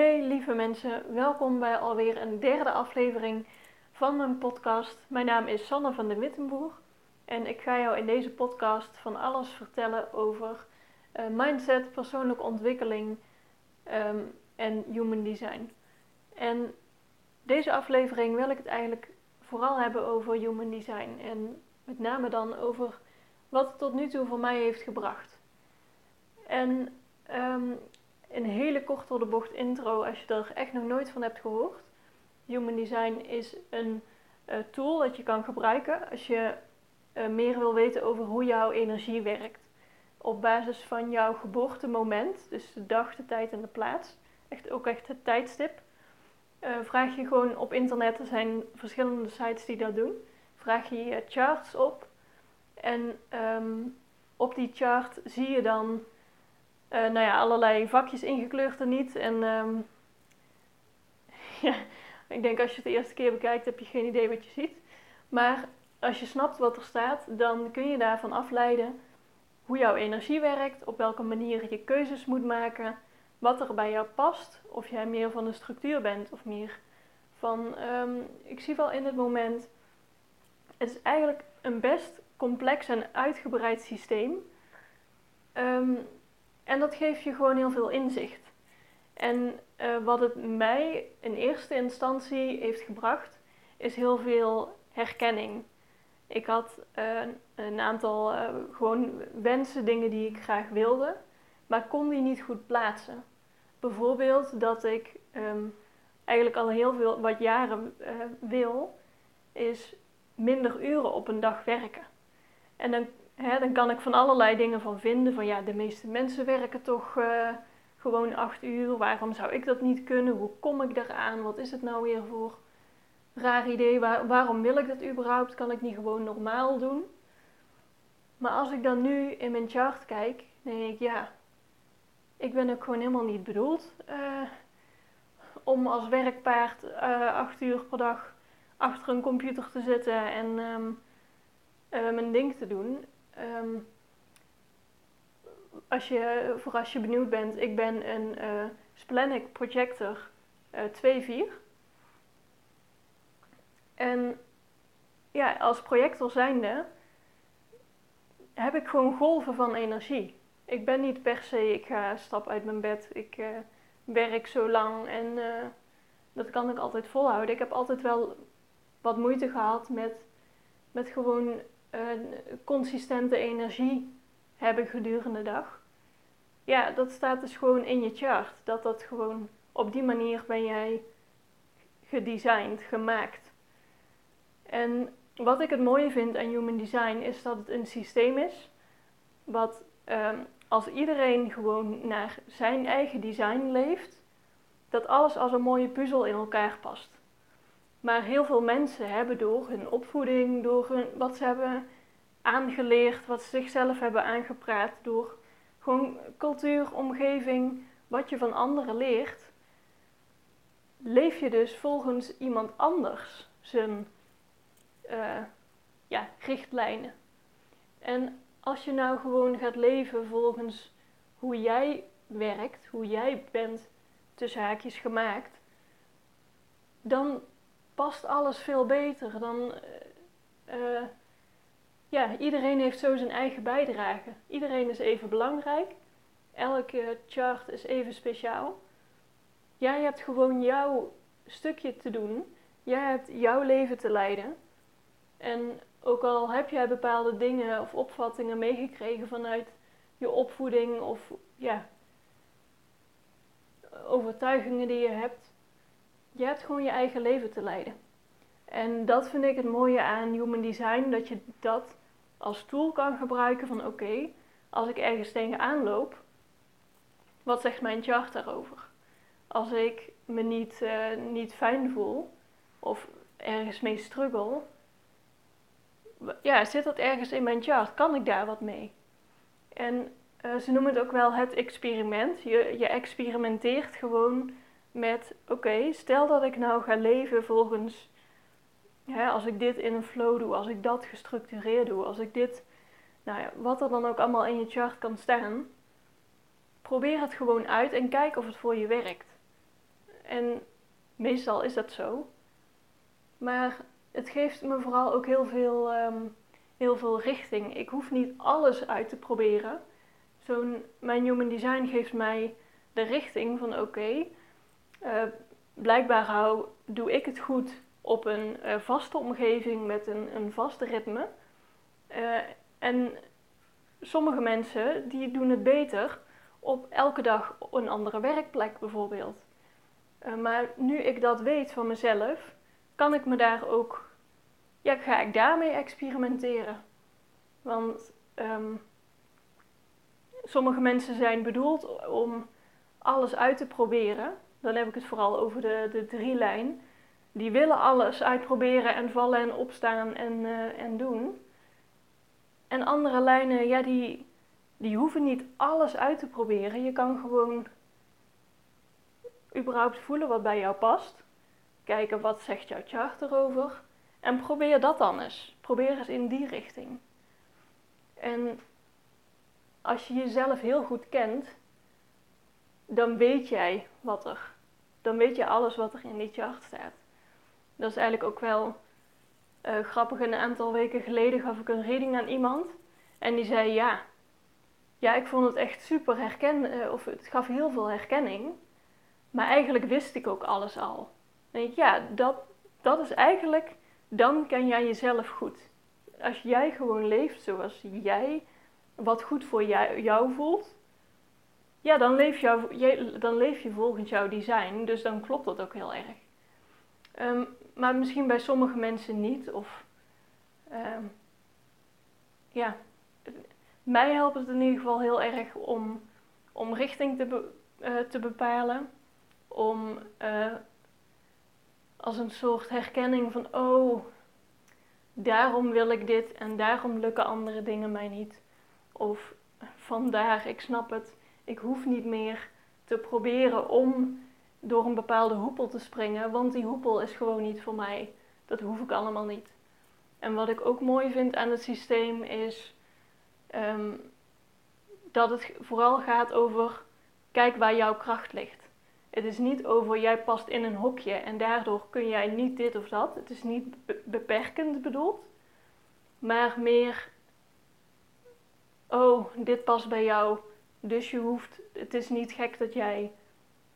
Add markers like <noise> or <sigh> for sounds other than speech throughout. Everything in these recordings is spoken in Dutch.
Hey lieve mensen, welkom bij alweer een derde aflevering van mijn podcast. Mijn naam is Sanne van de Wittenboer en ik ga jou in deze podcast van alles vertellen over uh, mindset, persoonlijke ontwikkeling um, en human design. En deze aflevering wil ik het eigenlijk vooral hebben over human design en met name dan over wat het tot nu toe voor mij heeft gebracht. En um, een hele kort door de bocht intro als je er echt nog nooit van hebt gehoord. Human Design is een uh, tool dat je kan gebruiken als je uh, meer wil weten over hoe jouw energie werkt. Op basis van jouw geboortemoment, dus de dag, de tijd en de plaats, echt ook echt het tijdstip, uh, vraag je gewoon op internet, er zijn verschillende sites die dat doen, vraag je je charts op en um, op die chart zie je dan uh, nou ja, allerlei vakjes ingekleurd en niet. En um, <laughs> ja, ik denk als je het de eerste keer bekijkt, heb je geen idee wat je ziet. Maar als je snapt wat er staat, dan kun je daarvan afleiden hoe jouw energie werkt, op welke manier je keuzes moet maken, wat er bij jou past. Of jij meer van de structuur bent of meer van, um, ik zie wel in het moment, het is eigenlijk een best complex en uitgebreid systeem. Um, en dat geeft je gewoon heel veel inzicht. En uh, wat het mij in eerste instantie heeft gebracht, is heel veel herkenning. Ik had uh, een aantal uh, gewoon wensen, dingen die ik graag wilde, maar kon die niet goed plaatsen. Bijvoorbeeld dat ik um, eigenlijk al heel veel, wat jaren wil, is minder uren op een dag werken. En dan Hè, dan kan ik van allerlei dingen van vinden. Van ja, de meeste mensen werken toch uh, gewoon acht uur. Waarom zou ik dat niet kunnen? Hoe kom ik eraan? Wat is het nou weer voor raar idee? Waar, waarom wil ik dat überhaupt? Kan ik niet gewoon normaal doen? Maar als ik dan nu in mijn chart kijk, denk ik ja, ik ben ook gewoon helemaal niet bedoeld uh, om als werkpaard uh, acht uur per dag achter een computer te zitten en um, mijn ding te doen. Um, als je, voor als je benieuwd bent, ik ben een uh, Splenic Projector uh, 2.4. En ja, als projector zijnde heb ik gewoon golven van energie. Ik ben niet per se, ik ga stap uit mijn bed, ik uh, werk zo lang en dat kan ik altijd volhouden. Ik heb altijd wel wat moeite gehad met, met gewoon een consistente energie hebben gedurende de dag. Ja, dat staat dus gewoon in je chart. Dat dat gewoon op die manier ben jij gedesigned, gemaakt. En wat ik het mooie vind aan Human Design is dat het een systeem is wat um, als iedereen gewoon naar zijn eigen design leeft, dat alles als een mooie puzzel in elkaar past. Maar heel veel mensen hebben door hun opvoeding, door hun, wat ze hebben aangeleerd, wat ze zichzelf hebben aangepraat, door gewoon cultuur, omgeving, wat je van anderen leert, leef je dus volgens iemand anders zijn uh, ja, richtlijnen. En als je nou gewoon gaat leven volgens hoe jij werkt, hoe jij bent tussen haakjes gemaakt, dan past alles veel beter. Dan uh, ja, iedereen heeft zo zijn eigen bijdrage. Iedereen is even belangrijk. Elke chart is even speciaal. Jij hebt gewoon jouw stukje te doen. Jij hebt jouw leven te leiden. En ook al heb jij bepaalde dingen of opvattingen meegekregen vanuit je opvoeding of ja, overtuigingen die je hebt, je hebt gewoon je eigen leven te leiden. En dat vind ik het mooie aan Human Design, dat je dat als tool kan gebruiken van oké, als ik ergens tegenaan loop, wat zegt mijn chart daarover? Als ik me niet, uh, niet fijn voel of ergens mee struggle, ja, zit dat ergens in mijn chart? Kan ik daar wat mee? En uh, ze noemen het ook wel het experiment. Je, je experimenteert gewoon met: oké, stel dat ik nou ga leven volgens als ik dit in een flow doe, als ik dat gestructureerd doe, als ik dit, nou ja, wat er dan ook allemaal in je chart kan staan, probeer het gewoon uit en kijk of het voor je werkt. En meestal is dat zo. Maar het geeft me vooral ook heel veel, ehm, heel veel richting. Ik hoef niet alles uit te proberen. Zo'n, mijn Human Design geeft mij de richting van oké, blijkbaar hou, doe ik het goed op een eh, vaste omgeving met een, een vaste ritme. Uh, en sommige mensen die doen het beter op elke dag een andere werkplek bijvoorbeeld. maar nu ik dat weet van mezelf, kan ik me daar ook, ja, ga ik daarmee experimenteren. Want ehm, sommige mensen zijn bedoeld om alles uit te proberen. Dan heb ik het vooral over de, de drie lijn. Die willen alles uitproberen en vallen en opstaan en, uh, en doen. En andere lijnen, ja, die, die hoeven niet alles uit te proberen. Je kan gewoon überhaupt voelen wat bij jou past. Kijken wat zegt jouw chart erover. En probeer dat dan eens. Probeer eens in die richting. En als je jezelf heel goed kent, dan weet jij wat er. Dan weet je alles wat er in die chart staat. Dat is eigenlijk ook wel uh, grappig. Een aantal weken geleden gaf ik een reading aan iemand. En die zei ja. Ja, ik vond het echt super herken, uh, of het gaf heel veel herkenning. Maar eigenlijk wist ik ook alles al. Denk ik, ja, dat, dat is eigenlijk, dan ken jij jezelf goed. Als jij gewoon leeft zoals jij, wat goed voor jou voelt, ja, dan leef, jou, dan leef je volgens jouw design. Dus dan klopt dat ook heel erg. Um, maar misschien bij sommige mensen niet. Of um, ja, mij helpt het in ieder geval heel erg om, om richting te, be, uh, te bepalen. Om uh, als een soort herkenning van, oh, daarom wil ik dit en daarom lukken andere dingen mij niet. Of vandaar, ik snap het, ik hoef niet meer te proberen om door een bepaalde hoepel te springen, want die hoepel is gewoon niet voor mij. Dat hoef ik allemaal niet. En wat ik ook mooi vind aan het systeem is um, dat het vooral gaat over kijk waar jouw kracht ligt. Het is niet over jij past in een hokje en daardoor kun jij niet dit of dat. Het is niet beperkend bedoeld, maar meer oh, dit past bij jou. Dus je hoeft, het is niet gek dat jij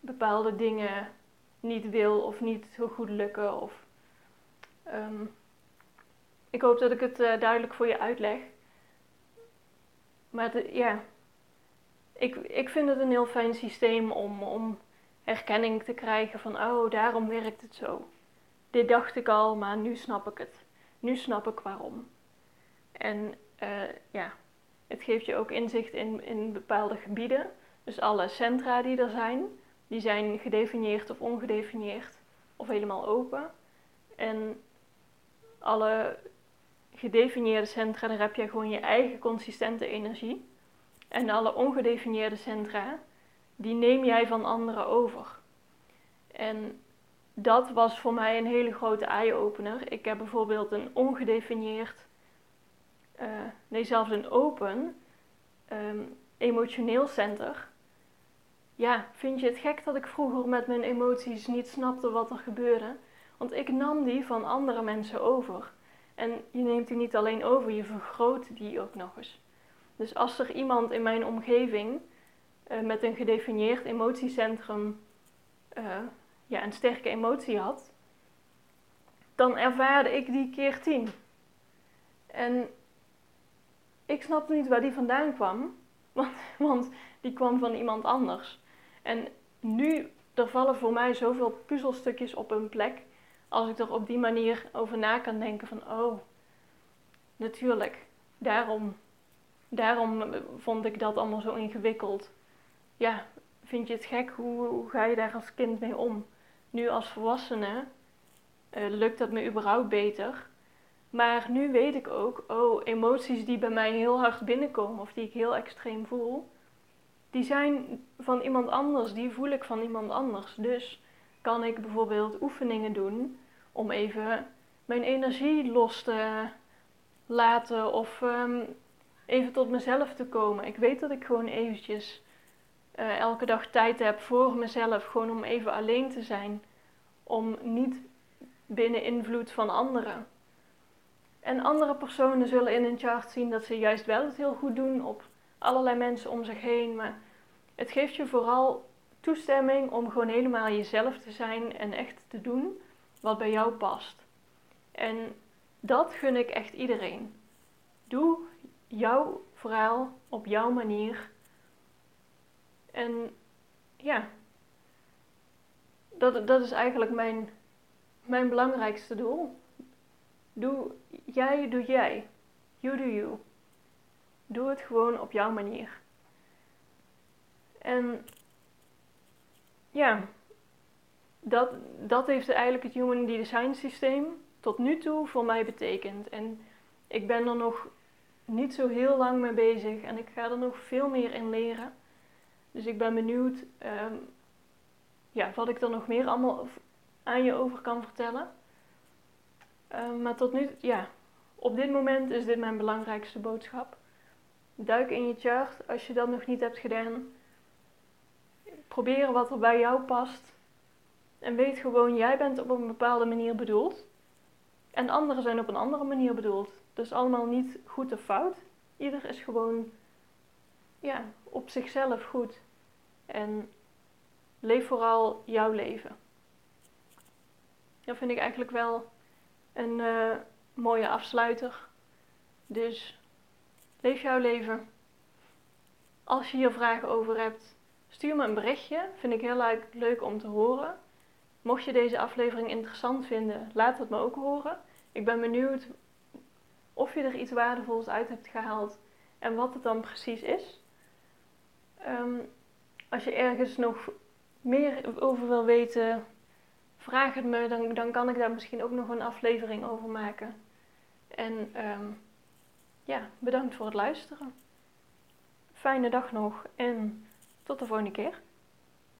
bepaalde dingen niet wil of niet zo goed lukken. Of, um, ik hoop dat ik het uh, duidelijk voor je uitleg. Maar ja, ik, ik vind het een heel fijn systeem om, om herkenning te krijgen van, oh, daarom werkt het zo. Dit dacht ik al, maar nu snap ik het. Nu snap ik waarom. En uh, ja, het geeft je ook inzicht in, in bepaalde gebieden. Dus alle centra die er zijn, die zijn gedefinieerd of ongedefinieerd of helemaal open. En alle gedefinieerde centra, daar heb je gewoon je eigen consistente energie. En alle ongedefinieerde centra, die neem jij van anderen over. En dat was voor mij een hele grote eye-opener. Ik heb bijvoorbeeld een ongedefinieerd uh, nee, zelfs een open um, emotioneel center. Ja, vind je het gek dat ik vroeger met mijn emoties niet snapte wat er gebeurde? Want ik nam die van andere mensen over. En je neemt die niet alleen over, je vergroot die ook nog eens. Dus als er iemand in mijn omgeving uh, met een gedefinieerd emotiecentrum uh, ja, een sterke emotie had, dan ervaarde ik die keer tien. En ik snapte niet waar die vandaan kwam, <laughs> want, want die kwam van iemand anders. En nu, er vallen voor mij zoveel puzzelstukjes op een plek, als ik er op die manier over na kan denken van, oh, natuurlijk, daarom, daarom vond ik dat allemaal zo ingewikkeld. Ja, vind je het gek? Hoe, hoe ga je daar als kind mee om? Nu als volwassene uh, lukt dat me überhaupt beter. Maar nu weet ik ook, oh, emoties die bij mij heel hard binnenkomen of die ik heel extreem voel, die zijn van iemand anders, die voel ik van iemand anders. Dus kan ik bijvoorbeeld oefeningen doen om even mijn energie los te laten of um, even tot mezelf te komen. Ik weet dat ik gewoon eventjes uh, elke dag tijd heb voor mezelf, gewoon om even alleen te zijn, om niet binnen invloed van anderen. En andere personen zullen in een chart zien dat ze juist wel het heel goed doen op allerlei mensen om zich heen, maar het geeft je vooral toestemming om gewoon helemaal jezelf te zijn en echt te doen wat bij jou past. En dat gun ik echt iedereen. Doe jouw verhaal op jouw manier. En ja, dat, dat is eigenlijk mijn, mijn belangrijkste doel. Doe jij, doe jij. You do you. Doe het gewoon op jouw manier. En ja, dat, dat heeft eigenlijk het Human Design systeem tot nu toe voor mij betekend. En ik ben er nog niet zo heel lang mee bezig en ik ga er nog veel meer in leren. Dus ik ben benieuwd ehm, ja, wat ik er nog meer allemaal aan je over kan vertellen. Ehm, maar tot nu, ja, op dit moment is dit mijn belangrijkste boodschap. Duik in je chart als je dat nog niet hebt gedaan. Probeer wat er bij jou past. En weet gewoon, jij bent op een bepaalde manier bedoeld. En anderen zijn op een andere manier bedoeld. Dus allemaal niet goed of fout. Ieder is gewoon ja, op zichzelf goed. En leef vooral jouw leven. Dat vind ik eigenlijk wel een uh, mooie afsluiter. Dus leef jouw leven. Als je hier vragen over hebt, stuur me een berichtje. Vind ik heel leuk om te horen. Mocht je deze aflevering interessant vinden, laat het me ook horen. Ik ben benieuwd of je er iets waardevols uit hebt gehaald en wat het dan precies is. Ehm, als je ergens nog meer over wil weten, vraag het me, dan, dan kan ik daar misschien ook nog een aflevering over maken. En ehm, ja, bedankt voor het luisteren. Fijne dag nog en tot de volgende keer.